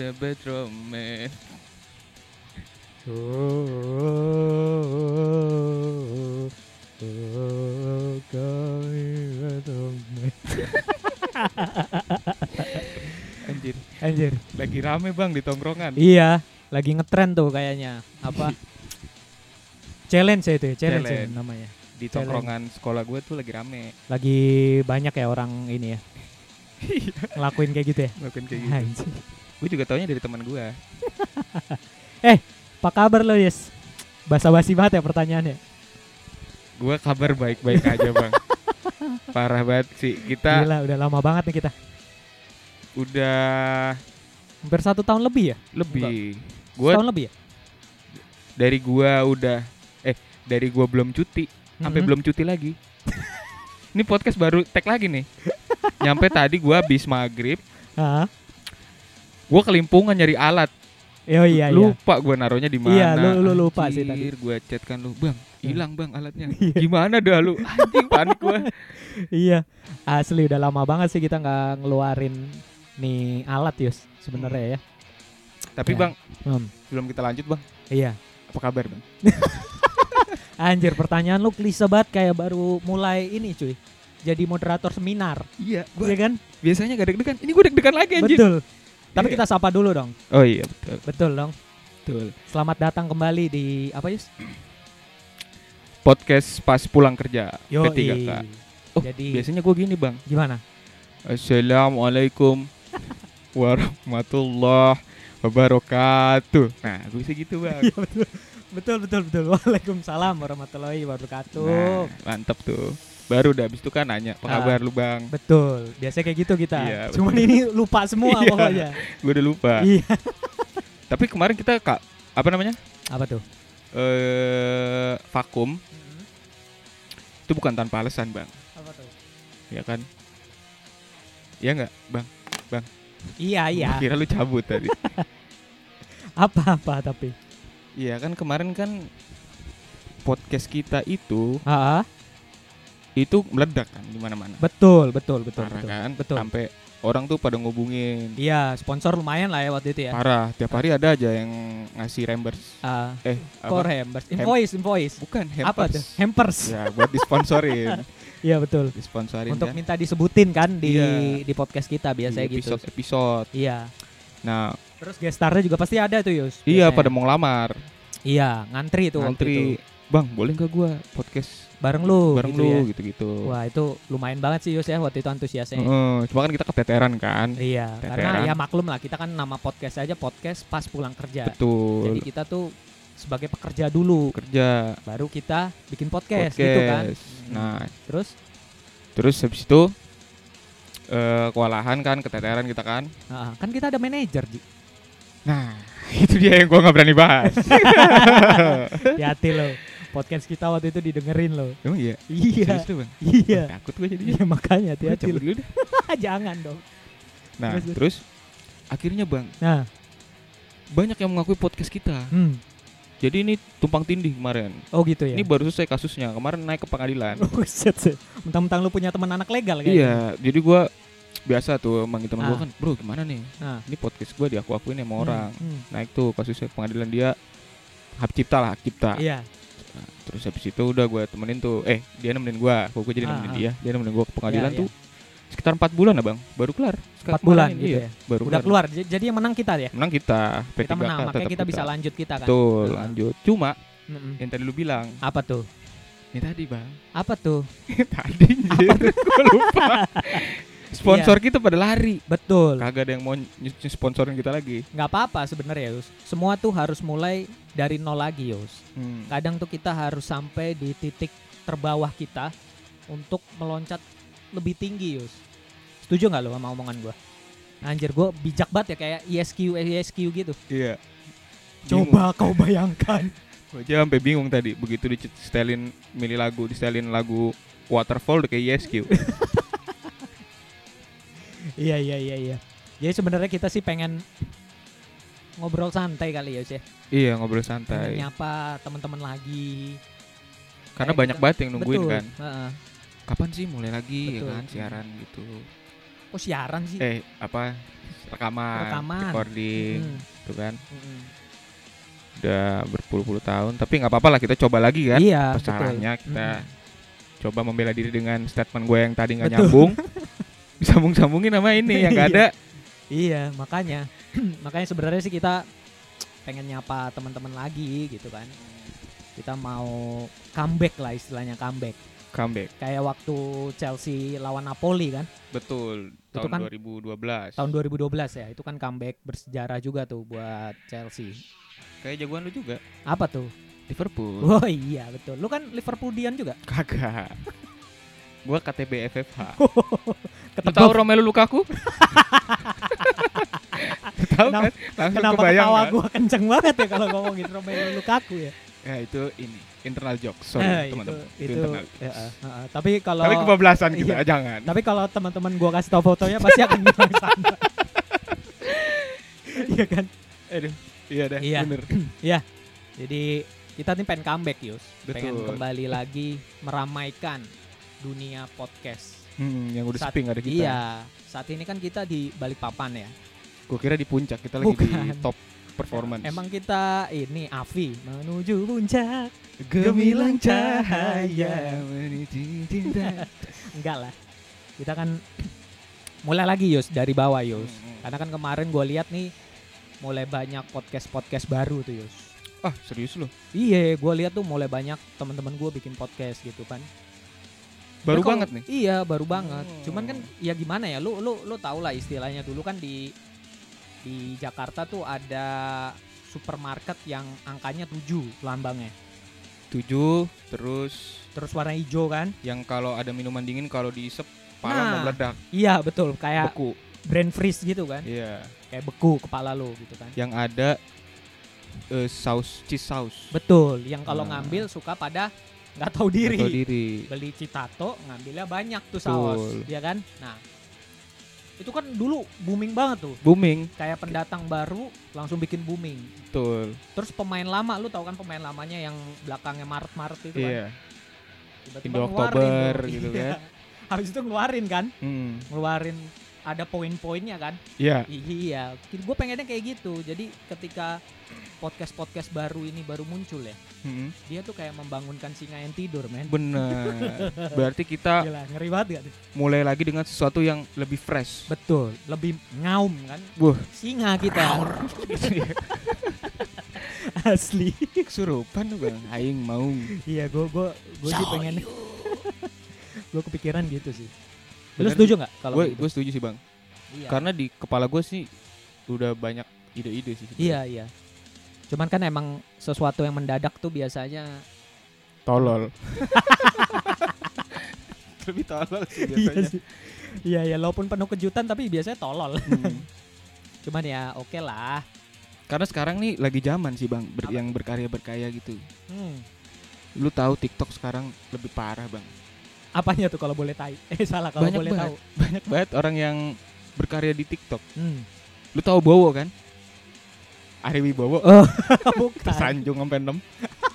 The bedroom man. Anjir, Anjir. lagi rame bang di tongkrongan. Iya, lagi ngetren tuh kayaknya. Apa? challenge ya itu ya, challenge, ya Challenge. namanya. Di tongkrongan sekolah gue tuh lagi rame. Lagi banyak ya orang ini ya. ngelakuin kayak gitu ya. Ngelakuin kayak gitu. Gue juga taunya dari teman gue. Apa kabar lo, Yes? Basa-basi banget ya pertanyaannya. Gue kabar baik-baik aja bang. Parah banget sih. Kita Gila, udah lama banget nih kita. udah Hampir satu tahun lebih ya? lebih. Gue Setahun lebih ya? dari gua udah eh dari gua belum cuti sampai Mhm. belum cuti lagi. Ini podcast baru tag lagi nih. Nyampe tadi gua habis maghrib, Hah? gua kelimpungan nyari alat. Oh iya, iya. lupa gua naruhnya di mana. Iya, lu- lu lupa sih tadi. Anjir, Gua chat kan lu, "Bang, hilang Bang alatnya." Iya. Gimana dah lu? Anjing panik gua. Iya, asli udah lama banget sih kita nggak ngeluarin nih alat Yus sebenarnya ya. Tapi Ya. Bang, Hmm, sebelum kita lanjut Bang, iya. apa kabar Bang? Anjir, pertanyaan lu klise banget kayak baru mulai ini cuy. Jadi moderator seminar, Iya, iya kan? biasanya gak deg-degan. Ini gua deg-degan lagi anjir. Betul. Tapi Iya. kita sapa dulu dong. Oh iya, betul. Betul dong. Betul. Selamat datang kembali di apa Yus? Podcast pas pulang kerja Yo, P3K. Oh, Jadi Biasanya gua gini, Bang. gimana? Assalamualaikum warahmatullahi wabarakatuh. Nah, gue bisa gitu bang. Iya betul. Betul betul. Waalaikumsalam warahmatullahi wabarakatuh. Nah, mantep tuh. Baru udah habis itu kan nanya, apa Ah. kabar lu bang? Betul. Biasanya kayak gitu kita. Iya, Cuman betul. ini lupa semua Iya. pokoknya. Gue udah lupa. Iya. Tapi kemarin kita kak, apa namanya? Apa tuh? Eh, vakum itu bukan tanpa alasan bang, Apa tuh? ya kan? Iya nggak, bang? Iya iya. Gua Kira lu cabut tadi. Apa-apa tapi. Iya kan kemarin kan podcast kita itu Ah, itu meledak kan di mana-mana. betul betul betul Parah betul. kan? Betul. Sampai orang tuh pada ngubungin. Iya, sponsor lumayan lah ya waktu itu ya. Parah, tiap hari ada aja yang ngasih reimburse. Ah, Eh, kok apa? reimburse? Invoice, invoice. Bukan hampers. Apa tuh? Hampers. Ya, buat disponsorin. Iya betul. disponsorin Untuk kan. minta disebutin kan di Iya. di podcast kita biasanya Di gitu. episode-episode. Iya. Nah, Terus gestarnya juga pasti ada tuh Yus. iya biasanya. pada mau ngelamar. Iya, ngantri tuh waktu Ngantri, itu. "Bang, boleh nggak gua podcast Bareng lu bareng gitu lu ya. gitu-gitu." Wah, itu lumayan banget sih Yus ya waktu itu antusiasnya. Heeh, cuma kan kita keteteran kan. Iya, Teteran. karena ya maklum lah kita kan nama podcast aja podcast pas pulang kerja. Betul. Jadi kita tuh sebagai pekerja dulu, kerja baru kita bikin podcast, podcast. gitu kan. Nah, Terus terus habis itu eh kewalahan kan, keteteran kita kan. ah, kan kita ada manajer, Ji. Nah, itu dia yang gua nggak berani bahas. Hati-hati lo. Podcast kita waktu itu didengerin lo. Emang iya? Iya. Serius tuh, Bang? Iya. Takut gua jadinya. Iya makanya hati-hati lo. Jangan dong. Nah, Terus, terus. terus akhirnya Bang, Nah, banyak yang mengakui podcast kita. hmm. Jadi ini tumpang tindih kemarin. Oh gitu ya. Ini baru selesai kasusnya. Kemarin naik ke pengadilan. Oh. Mentang-mentang lu punya teman anak legal kayaknya. iya, jadi gua biasa tuh manggil temen Ah. gua kan, "Bro, gimana nih? Nah. Ini podcast gua diaku-akuin sama Hmm, orang." hmm. Naik tuh kasusnya pengadilan dia hak cipta lah, hak cipta. Iya. Nah, terus habis itu udah gua temenin tuh, eh dia nemenin gua, gua gua jadi Ah, nemenin ah. dia, dia nemenin gua ke pengadilan Iya, tuh sekitar 4 bulan lah bang, baru kelar. Empat bulan gitu iya, ya. Baru Udah keluar. J- Jadi yang menang kita ya. Menang kita, P3K Kita menang, makanya tetap kita bisa lanjut kita kan. Betul, Nah. lanjut. Cuma Mm-mm. yang tadi lu bilang, Apa tuh? ini tadi bang, Apa tuh? tadi anjir, gua lupa. Sponsor Iya. kita pada lari. Betul. Kagak ada yang mau sponsorin kita lagi. nggak apa-apa sebenarnya Yus. Semua tuh harus mulai dari nol lagi Yus. Hmm. Kadang tuh kita harus sampai di titik terbawah kita untuk meloncat lebih tinggi Yus. Setuju nggak lo sama omongan gua? Anjir gua bijak banget ya kayak ESQ ESQ gitu. Iya. Coba kau bayangkan. Gue aja sampai bingung tadi begitu disetelin milih lagu, disetelin lagu Waterfall udah kayak YSQ. iya iya iya iya. Jadi sebenarnya kita sih pengen ngobrol santai kali ya ya. iya, ngobrol Pengen santai. nyapa teman-teman lagi. Karena kayak banyak kita- banget yang nungguin Betul. kan. heeh. kapan sih mulai lagi ya Betul. kan siaran gitu. Kok siaran sih? Eh apa rekaman, Rekaman. recording Mm, gitu kan. mm-mm. Udah berpuluh-puluh tahun tapi nggak apa-apa lah kita coba lagi kan. Iya, caranya kita Mm-mm. coba membela diri dengan statement gue yang tadi nggak nyambung. Disambung-sambungin sama ini yang nggak ada. Iya, makanya. makanya sebenarnya sih kita pengen nyapa teman-teman lagi gitu kan. Kita mau comeback lah istilahnya comeback. Comeback. Kayak waktu Chelsea lawan Napoli kan, Betul. Itu Tahun kan 2012. tahun 2012 ya. Itu kan comeback bersejarah juga tuh buat Chelsea. Kayak jagoan lu juga. Apa tuh? Liverpool. Oh iya betul. Lu kan Liverpoolian juga. Kagak. Gua KTB FFH. Ketebak. Lu tahu Romelu Lukaku? tahu kan? Langsung Kenapa kebayang ketawa kan? gua kenceng banget ya kalau ngomongin Romelu Lukaku ya? Ya itu ini internal joke. Sorry Eh, itu teman-teman. itu, internal. ya, eh, eh, tapi kalau Tapi kebablasan kita, Iya. jangan. tapi kalau teman-teman gua kasih tau fotonya pasti akan bilang sama. Iya kan? Aduh, iya deh, Iya. bener. Jadi kita nih pengen comeback Yus. Pengen Betul. kembali lagi meramaikan dunia podcast. Hmm, yang udah Saat- sepi nggak ada kita. Iya, saat ini kan kita di Balikpapan ya. Gua kira di puncak, kita lagi di top performance. Emang kita ini Avi menuju puncak. gemilang cahaya menuju cinta. Enggak lah. Kita kan mulai lagi Yus dari bawah Yus. Hmm. Karena kan kemarin gue lihat nih mulai banyak podcast-podcast baru tuh Yus. Ah, serius lu? Iya, gue lihat tuh mulai banyak teman-teman gue bikin podcast gitu kan. Baru kalau- banget nih. Iya, baru banget. Oh. Cuman kan ya gimana ya, lu lu lu tau lah istilahnya dulu kan di di Jakarta tuh ada supermarket yang angkanya 7 lambangnya. Tujuh, terus Terus warna hijau kan? yang kalau ada minuman dingin kalau diisep pala Nah. mau meledak Iya, betul. Kayak beku. brand freeze gitu kan. Iya. Kayak beku kepala lu gitu kan. Yang ada eh, saus cheese saus. Betul, yang kalau Nah. ngambil suka pada nggak tahu diri. Atau diri. Beli citato ngambilnya banyak tuh Betul. saus, ya kan? Nah, itu kan dulu booming banget tuh. Booming. Kayak pendatang baru langsung bikin booming. Betul. Terus pemain lama, lu tahu kan pemain lamanya yang belakangnya Maret-Maret itu kan? Iya. Tiba-tiba Indo Oktober gitu kan. Habis itu ngeluarin kan? Hmm. Ngeluarin ada poin-poinnya kan? Iya. Iya, gue pengennya kayak gitu. Jadi ketika podcast-podcast baru ini baru muncul ya, Hmm. dia tuh kayak membangunkan singa yang tidur, men. Bener. Berarti kita Gila, ngeri banget gak tuh? mulai lagi dengan sesuatu yang lebih fresh. Betul, lebih ngaum kan? Wah. Singa kita. Asli. Kesurupan tuh bang. Aing mau. iya, gue gue gue sih pengen. gue kepikiran gitu sih. Lu setuju nggak kalau Gue gitu? gue setuju sih bang. Iya. Karena di kepala gue sih udah banyak ide-ide sih. sebenarnya. Iya iya. Cuman kan emang sesuatu yang mendadak tuh biasanya Tolol. lebih tolol sih iya biasanya. sih. Iya iya, walaupun penuh kejutan tapi biasanya tolol. Hmm. Cuman ya oke lah. Karena sekarang nih lagi zaman sih bang, ber- Apa? yang berkarya-berkarya gitu. Hmm. Lu tahu TikTok sekarang lebih parah bang. Apanya tuh kalau boleh tahu? Eh salah kalau Banyak boleh tahu. Banyak banget orang yang berkarya di TikTok. Hmm. Lu tahu Bowo kan? Ari Wibowo Oh, bukan. tersanjung sampai enam.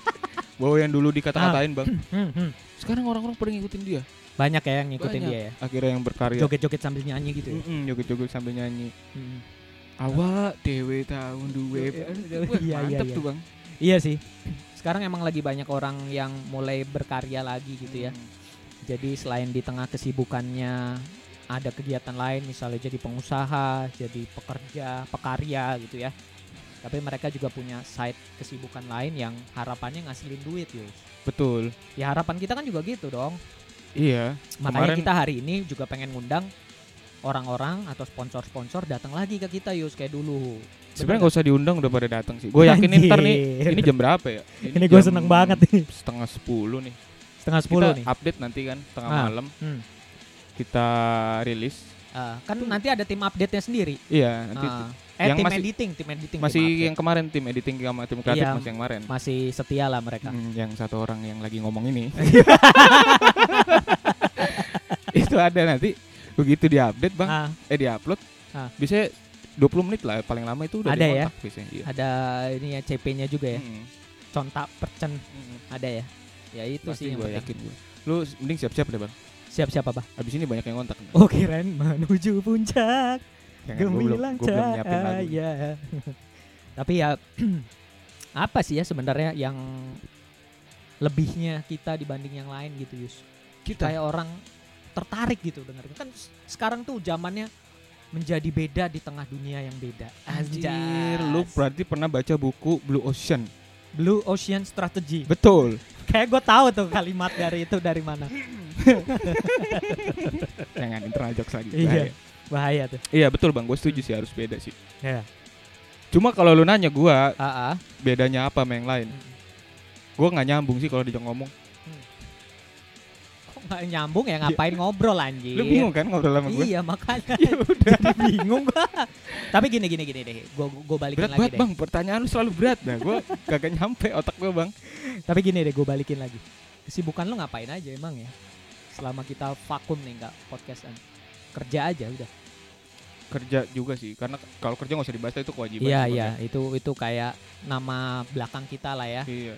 Bowo yang dulu dikata-katain bang. Hmm, hmm. Sekarang orang-orang pada ngikutin dia. Banyak ya yang ngikutin Banyak. dia ya. Akhirnya yang berkarya. Joget-joget sambil nyanyi gitu ya. Mm-mm, joget-joget sambil nyanyi. Hmm. Awak dewe tahun duwe. Iya, Wah, iya, mantep iya. tuh bang. Iya sih. Sekarang emang lagi banyak orang yang mulai berkarya lagi gitu ya. Hmm. Jadi selain di tengah kesibukannya ada kegiatan lain misalnya jadi pengusaha, jadi pekerja, pekarya gitu ya. Tapi mereka juga punya side kesibukan lain yang harapannya ngasilin duit Yus. Betul. Ya harapan kita kan juga gitu dong. Iya. Makanya Kemarin- kita hari ini juga pengen ngundang orang-orang atau sponsor-sponsor datang lagi ke kita Yus kayak dulu. Sebenarnya nggak usah diundang udah pada datang sih. Gue yakin ntar nih. Ini jam berapa ya? Ini gue jam seneng banget nih. Setengah sepuluh nih. Setengah sepuluh kita nih. update nanti kan tengah Ah. malam Hmm. kita rilis. Ah, kan nanti ada tim update-nya sendiri. Iya nanti Ah. eh yang tim masih- editing, tim editing. tim masih update. yang kemarin tim editing sama tim kreatif Iya. masih yang kemarin. masih setia lah mereka. Hmm, yang satu orang yang lagi ngomong ini. itu ada nanti begitu diupdate bang, Ah, eh diupload, Ah. bisa 20 menit lah paling lama itu udah Ada ya? biasanya. Iya. ada ini ya CP-nya juga ya. Hmm, Contak percen hmm. ada ya. Ya itu Pasti sih yang gue yakin gue. Lu mending siap-siap deh bang. Siap-siap apa? Abis ini banyak yang kontak. Oh kirain menuju puncak belum, gemilang cahaya. Tapi ya apa sih ya sebenarnya yang lebihnya kita dibanding yang lain gitu Yus? Kita Kayak orang tertarik gitu dengerin. Kan sekarang tuh zamannya menjadi beda di tengah dunia yang beda. Anjir, lu berarti pernah baca buku Blue Ocean? Blue Ocean Strategy. Betul. Kayak gue tahu tuh kalimat dari itu dari mana. Jangan internal jokes lagi. Iya. bahaya. Bahaya tuh. Iya betul bang, gue setuju sih harus beda sih. Ya. Cuma kalau lu nanya gua AA. bedanya apa sama yang lain, gua nggak nyambung sih kalau dia ngomong. Nggak nyambung ya ngapain ngobrol anjir? Lu bingung kan ngobrol sama gue? Iya makanya jadi bingung gua. Tapi gini gini gini deh, gua gua balikin Berat lagi banget deh. bang, pertanyaan lu selalu berat. Nah, gua kagak nyampe otak gua bang. Tapi gini deh, gua balikin lagi. Kesibukan lu ngapain aja emang ya? Selama kita vakum nih nggak podcastan, kerja aja udah. Kerja juga sih, karena kalau kerja nggak usah dibahas itu kewajiban. Iya iya, itu itu kayak nama belakang kita lah ya. ya. Iya.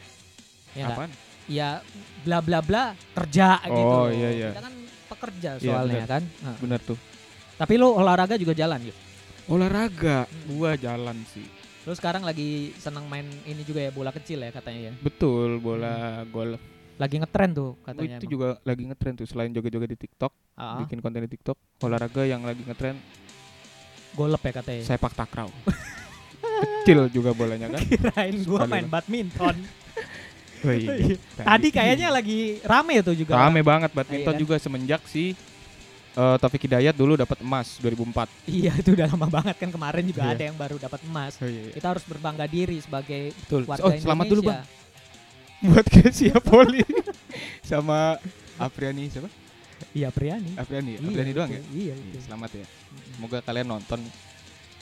Ya? Apaan? Ya bla bla bla kerja gitu. Oh, iya, iya. Kita kan pekerja Iya, soalnya benar. kan. Nah. Bener tuh. Tapi lu olahraga juga jalan gitu. Olahraga, Hmm. gua jalan sih. Lu sekarang lagi senang main ini juga ya bola kecil ya katanya ya. Betul, bola golf. Lagi ngetren tuh katanya. itu emang. juga lagi ngetren tuh selain joget-joget di TikTok, Ah, bikin konten di TikTok, olahraga yang lagi ngetren golep ya katanya. sepak takraw. Kecil juga bolanya kan. Kirain gua Sekali main lah. badminton. Oh, iya. Tadi kayaknya lagi rame tuh juga. rame banget badminton Iya juga semenjak si eh, Taufik Hidayat dulu dapat emas 2004. Iya itu udah lama banget kan kemarin juga Iya. ada yang baru dapat emas. Oh, iya, iya. Kita harus berbangga diri sebagai Betul. warga Oh, selamat dulu Bang buat Gracia Poli sama Apriani siapa? Iya Priani. Apriani, ya? Iya, Apriani doang ya? Iya, Iya. Selamat ya. Semoga kalian nonton.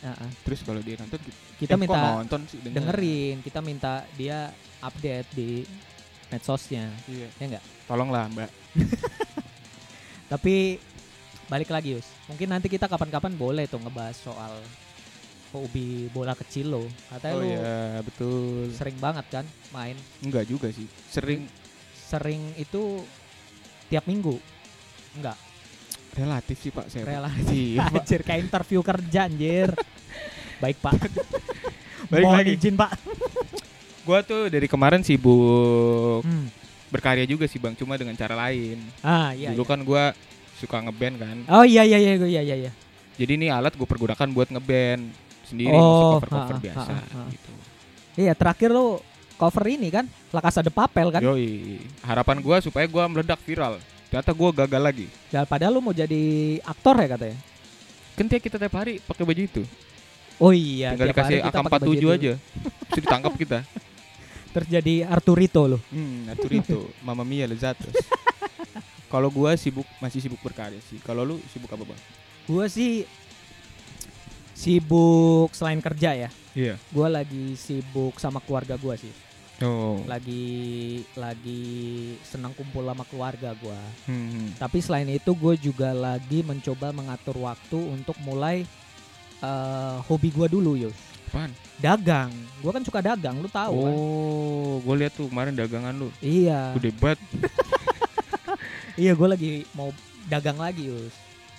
Ah. Terus kalau dia nonton kita, eh, minta nonton sih denger. dengerin, kita minta dia update di medsosnya. Iya. Ya enggak? Tolonglah Mbak. Tapi balik lagi Yus. Mungkin nanti kita kapan-kapan boleh tuh ngebahas soal hobi bola kecil lo. Katanya Oh lu iya, betul. sering banget kan main. Enggak juga sih. Sering Sering itu tiap minggu. Enggak, relatif sih Pak saya. Relatif. Iya, Pak. Anjir kayak interview kerja anjir. Baik Pak. Balik Mohon lagi. izin Pak. Gua tuh dari kemarin sibuk Hmm. berkarya juga sih Bang, cuma dengan cara lain. Ah iya. Dulu iya. kan gua suka ngeband kan. Oh iya iya iya iya iya iya. Jadi ini alat gue pergunakan buat ngeband sendiri, Oh, cover cover ha, ha, biasa ha, ha. gitu. Iya terakhir lu cover ini kan La Casa de Papel kan. Yoi, harapan gua supaya gua meledak viral. Ternyata gua gagal lagi. Ya, padahal lu mau jadi aktor ya katanya. Kan tiap kita tiap hari pakai baju itu. Oh iya. Tinggal dikasih kita pakai baju AK47 itu. aja. Terus ditangkap kita. Terus jadi Arturito lo. Hmm, Arturito, Mama Mia Lezatos. Kalau gua sibuk masih sibuk berkarya sih. Kalau lu sibuk apa, Bang? Gua sih sibuk selain kerja ya. Iya. Gua lagi sibuk sama keluarga gua sih. Oh. Lagi lagi senang kumpul sama keluarga gua. Hmm, hmm. Tapi selain itu gue juga lagi mencoba mengatur waktu untuk mulai eh, hobi gua dulu Yus. Apaan? Dagang. Gua kan suka dagang, lu tahu kan? Oh, gua lihat tuh kemarin dagangan lu. Iya. Gede banget. Iya, gue lagi mau dagang lagi, Yus.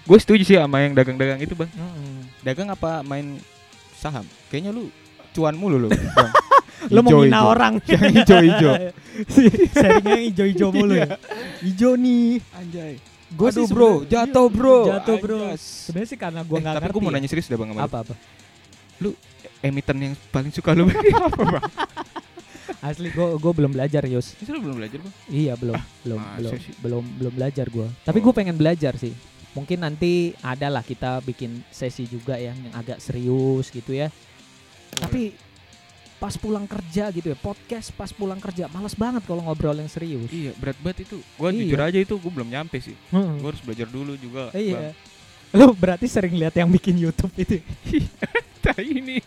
Gue setuju sih sama yang dagang-dagang itu, Bang. Mm-mm. Dagang apa main saham? Kayaknya lu cuan mulu lu, Lu mau ijo. orang. Yang hijau-hijau. Sharingnya yang hijau-hijau mulu ya. Hijau nih. Anjay. Gua Aduh sih bro, jatuh iya, bro. Jatuh bro. Sebenarnya sih karena gue Eh, nggak tapi ngerti. gue mau ya. nanya serius dah bang sama lu. apa apa? Emiten yang paling suka lu apa bang? Asli gue gue belum belajar Yus. Itu lu belum belajar bang? Iya belum belum masa belum sih? belum belum belajar gue. Tapi Oh. gue pengen belajar sih. Mungkin nanti ada lah kita bikin sesi juga ya yang agak serius gitu ya. Tapi pas pulang kerja gitu ya podcast pas pulang kerja malas banget kalau ngobrol yang serius. Iya berat banget itu. Gue Iya. jujur aja itu gue belum nyampe sih. Hmm. Gue harus belajar dulu juga. Iya. Lu berarti sering lihat yang bikin YouTube itu. Bang. ini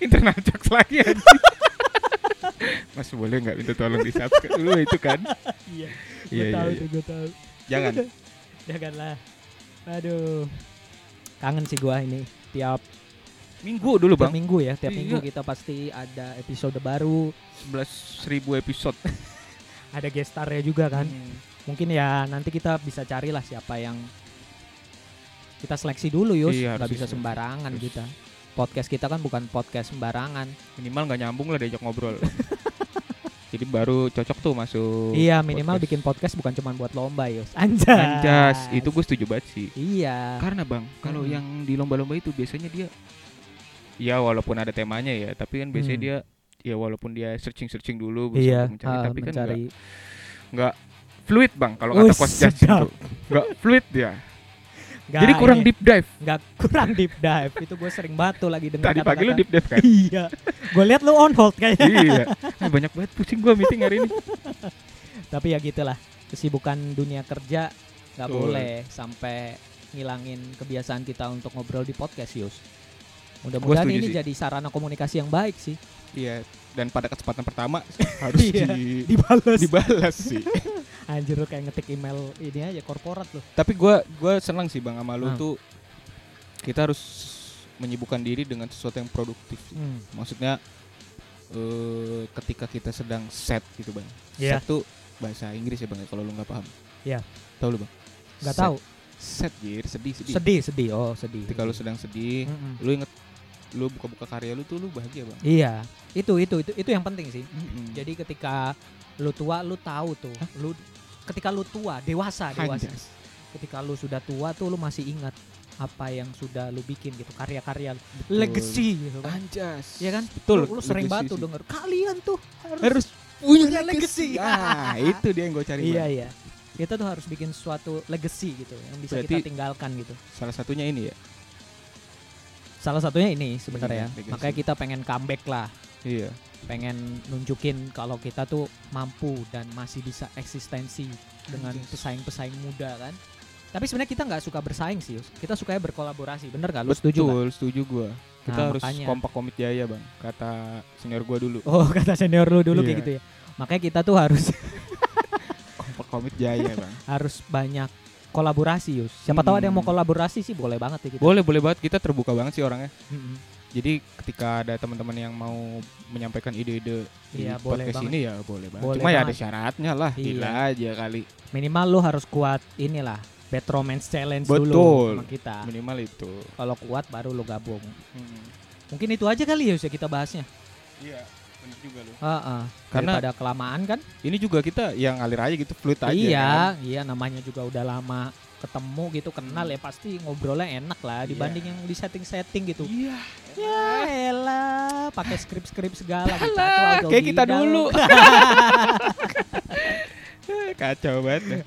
internal jokes lagi. Mas boleh nggak minta tolong di subscribe dulu itu kan? Iya. Iya iya. tahu iya. tuh, gue tahu. Jangan. Janganlah. Aduh. Kangen sih gua ini. Tiap, Minggu dulu tiap bang. minggu ya, tiap Iya. minggu kita pasti ada episode baru, 11 ribu episode. ada guest starnya juga kan. Hmm. Mungkin ya nanti kita bisa carilah siapa yang kita seleksi dulu Yus, Iya, nggak bisa sembarangan Harus. kita. Podcast kita kan bukan podcast sembarangan. Minimal nggak nyambung lah diajak ngobrol. Jadi baru cocok tuh masuk. iya, minimal podcast. bikin podcast bukan cuma buat lomba Yus. Anjas. Anjas, itu gue setuju banget sih. Iya. Karena bang, kalau Hmm. yang di lomba-lomba itu biasanya dia, ya walaupun ada temanya ya, tapi kan biasanya Hmm. dia, ya walaupun dia searching-searching dulu, berusaha Iya, mencari, ah, tapi kan mencari. nggak nggak fluid bang. Kalau kata coach Justin tuh, nggak fluid dia. Nggak Jadi kurang ini, deep dive. nggak kurang deep dive. itu gue sering batu lagi dengar Tadi pagi lu deep dive kan? Iya. gue lihat lu on hold kayaknya. iya. Ah, banyak banget pusing gua meeting hari ini. Tapi ya gitulah. Kesibukan dunia kerja nggak boleh sampai ngilangin kebiasaan kita untuk ngobrol di podcast Yus. Mudah-mudahan ini sih. jadi sarana komunikasi yang baik sih. Iya. Dan pada kesempatan pertama harus Iya. di Dibalas. dibalas sih. Anjir lu kayak ngetik email ini aja korporat lu. Tapi gua gua senang sih bang sama lu Hmm. tuh kita harus menyibukkan diri dengan sesuatu yang produktif. Hmm. Maksudnya eh ketika kita sedang set gitu bang. Iya. Set tuh bahasa Inggris ya bang ya, kalau lu nggak paham. Iya. Tahu lu bang? Nggak tahu. Set jir sedih sedih. Sedih, sedih. Oh, sedih. Ketika lu sedang sedih, Mm-mm. lu inget lu buka-buka karya lu tuh lu bahagia bang. Iya. Itu itu itu itu yang penting sih. Mm-mm. Jadi ketika lu tua lu tahu tuh. Lu ketika lu tua, dewasa, dewasa. Anjas. Ketika lu sudah tua tuh lu masih ingat apa yang sudah lu bikin gitu, karya-karya. Betul. legacy gitu kan. Anjas. Iya kan? Betul. Lu, lu sering batu sih. denger kalian tuh harus, harus punya legacy. legacy. Ah, itu dia yang gue cari. Iya iya. Kita tuh harus bikin suatu legacy gitu yang bisa Berarti- kita tinggalkan gitu. Salah satunya ini ya. Salah satunya ini sebenarnya. Legacy. Makanya kita pengen comeback lah, Iya. pengen nunjukin kalau kita tuh mampu dan masih bisa eksistensi dengan pesaing-pesaing muda kan. Tapi sebenarnya kita nggak suka bersaing sih, kita sukanya berkolaborasi. Bener gak? Lu setuju nggak? Betul, setuju gua. Kita Nah, harus makanya. kompak komit jaya, Bang. Kata senior gua dulu. Oh kata senior lu dulu kayak Iya. gitu ya. Makanya kita tuh harus Kompak komit jaya, Bang. harus banyak kolaborasi Yus. Siapa tahu ada yang mau Hmm. kolaborasi sih boleh banget ya kita. boleh, boleh banget. Kita terbuka banget sih orangnya. Mm-mm. Jadi ketika ada teman-teman yang mau menyampaikan ide-ide di Iya, boleh podcast banget. ini ya boleh banget. Boleh Cuma ya ada banget. syaratnya lah. Iya. Gila aja kali. Minimal lu harus kuat inilah Bad Romance Challenge dulu Betul. sama kita. Minimal itu. Kalau kuat baru lu gabung. Hmm. Mungkin itu aja kali ya Yus ya kita bahasnya. Iya, juga lu. Heeh. Karena- Daripada kelamaan kan? Ini juga kita yang ngalir aja gitu, fluid aja iya, kan. iya namanya juga udah lama ketemu gitu kenal ya pasti ngobrolnya enak lah Iya. dibanding yang di setting-setting gitu. Iya. Ya elah, pakai skrip-skrip segala gitu. Kayak kita dulu. Kacau banget.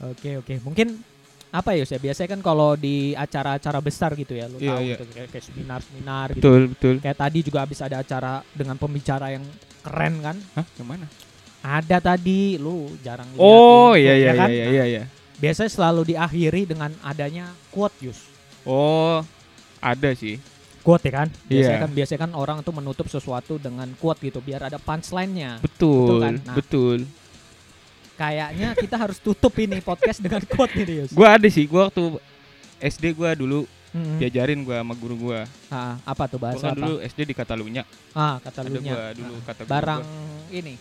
Oke oke, mungkin apa ya? Biasanya kan kalau di acara-acara besar gitu ya, lu Iya, tahu iya. gitu kayak, kayak seminar-seminar gitu. Betul, betul. Kayak tadi juga habis ada acara dengan pembicara yang keren kan? Hah, yang mana? Ada tadi, lu jarang lihat Oh, info, iya ya iya kan? iya Nah, iya iya. Biasanya selalu diakhiri dengan adanya quote Yus. Oh, ada sih. Quote ya kan? Biasanya Iya. kan biasanya kan orang tuh menutup sesuatu dengan quote gitu biar ada punchline-nya. Betul, kan? Nah. betul. Kayaknya kita harus tutup ini podcast dengan quote nih Yus. Gua ada sih, gua waktu SD gua dulu Mm-mm. diajarin gua sama guru gua. Ah, apa tuh Gua bahasa kan apa? dulu SD di Katalunya. Ah, kata Ada lunya. gua dulu Ah, kata barang gua. ini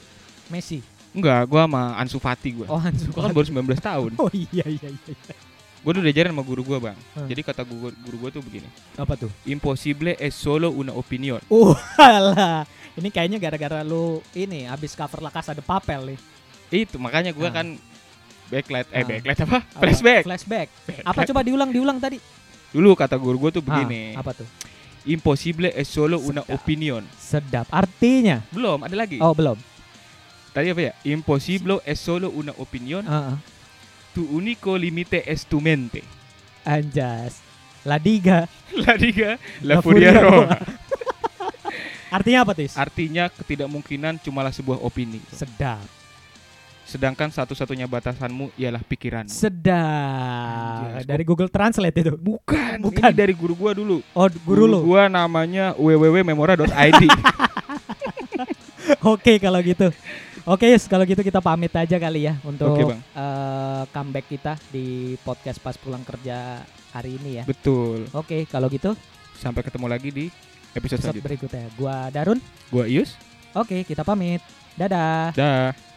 Messi. Enggak, gua sama Ansu Fati gua. Oh, Hansu. Gua kan baru 19 tahun. Oh iya iya iya. Gua dulu diajarin sama guru gua, Bang. Hmm. Jadi kata guru, guru gua tuh begini. Apa tuh? Impossible es solo una opinion. Uh, alah. Ini kayaknya gara-gara lu ini habis cover La Casa de Papel nih. Itu makanya gua Ah. kan backlight eh Ah. backlight apa? Apa? Flashback. Flashback. Apa coba diulang diulang tadi? Dulu kata guru gua tuh begini. Ah, apa tuh? Impossible es solo una Sedap. opinion. Sedap. Artinya? Belum, ada lagi. Oh, belum. Tadi apa ya? Impossible es solo una opinion. Ah, ah. Tu unico limite es tu mente. Anjas. La Diga. La Liga, La, La Furia Furia Roma. Artinya apa, Tis? Artinya ketidakmungkinan cumalah sebuah opini. Sedap. Sedangkan satu-satunya batasanmu ialah pikiranmu. Sedap. Anjas. Dari Google Translate itu. Bukan, Bukan. ini dari guru gua dulu. Oh, guru lu. Gua namanya www.memora.id. Oke kalau gitu. Oke Yus, kalau gitu kita pamit aja kali ya untuk Oke, Bang. eh, comeback kita di podcast pas pulang kerja hari ini ya. Betul. Oke, kalau gitu Sampai ketemu lagi di episode episode selanjutnya. berikutnya. Gua Darun. Gua Ius. Oke, kita pamit. Dadah. Dah.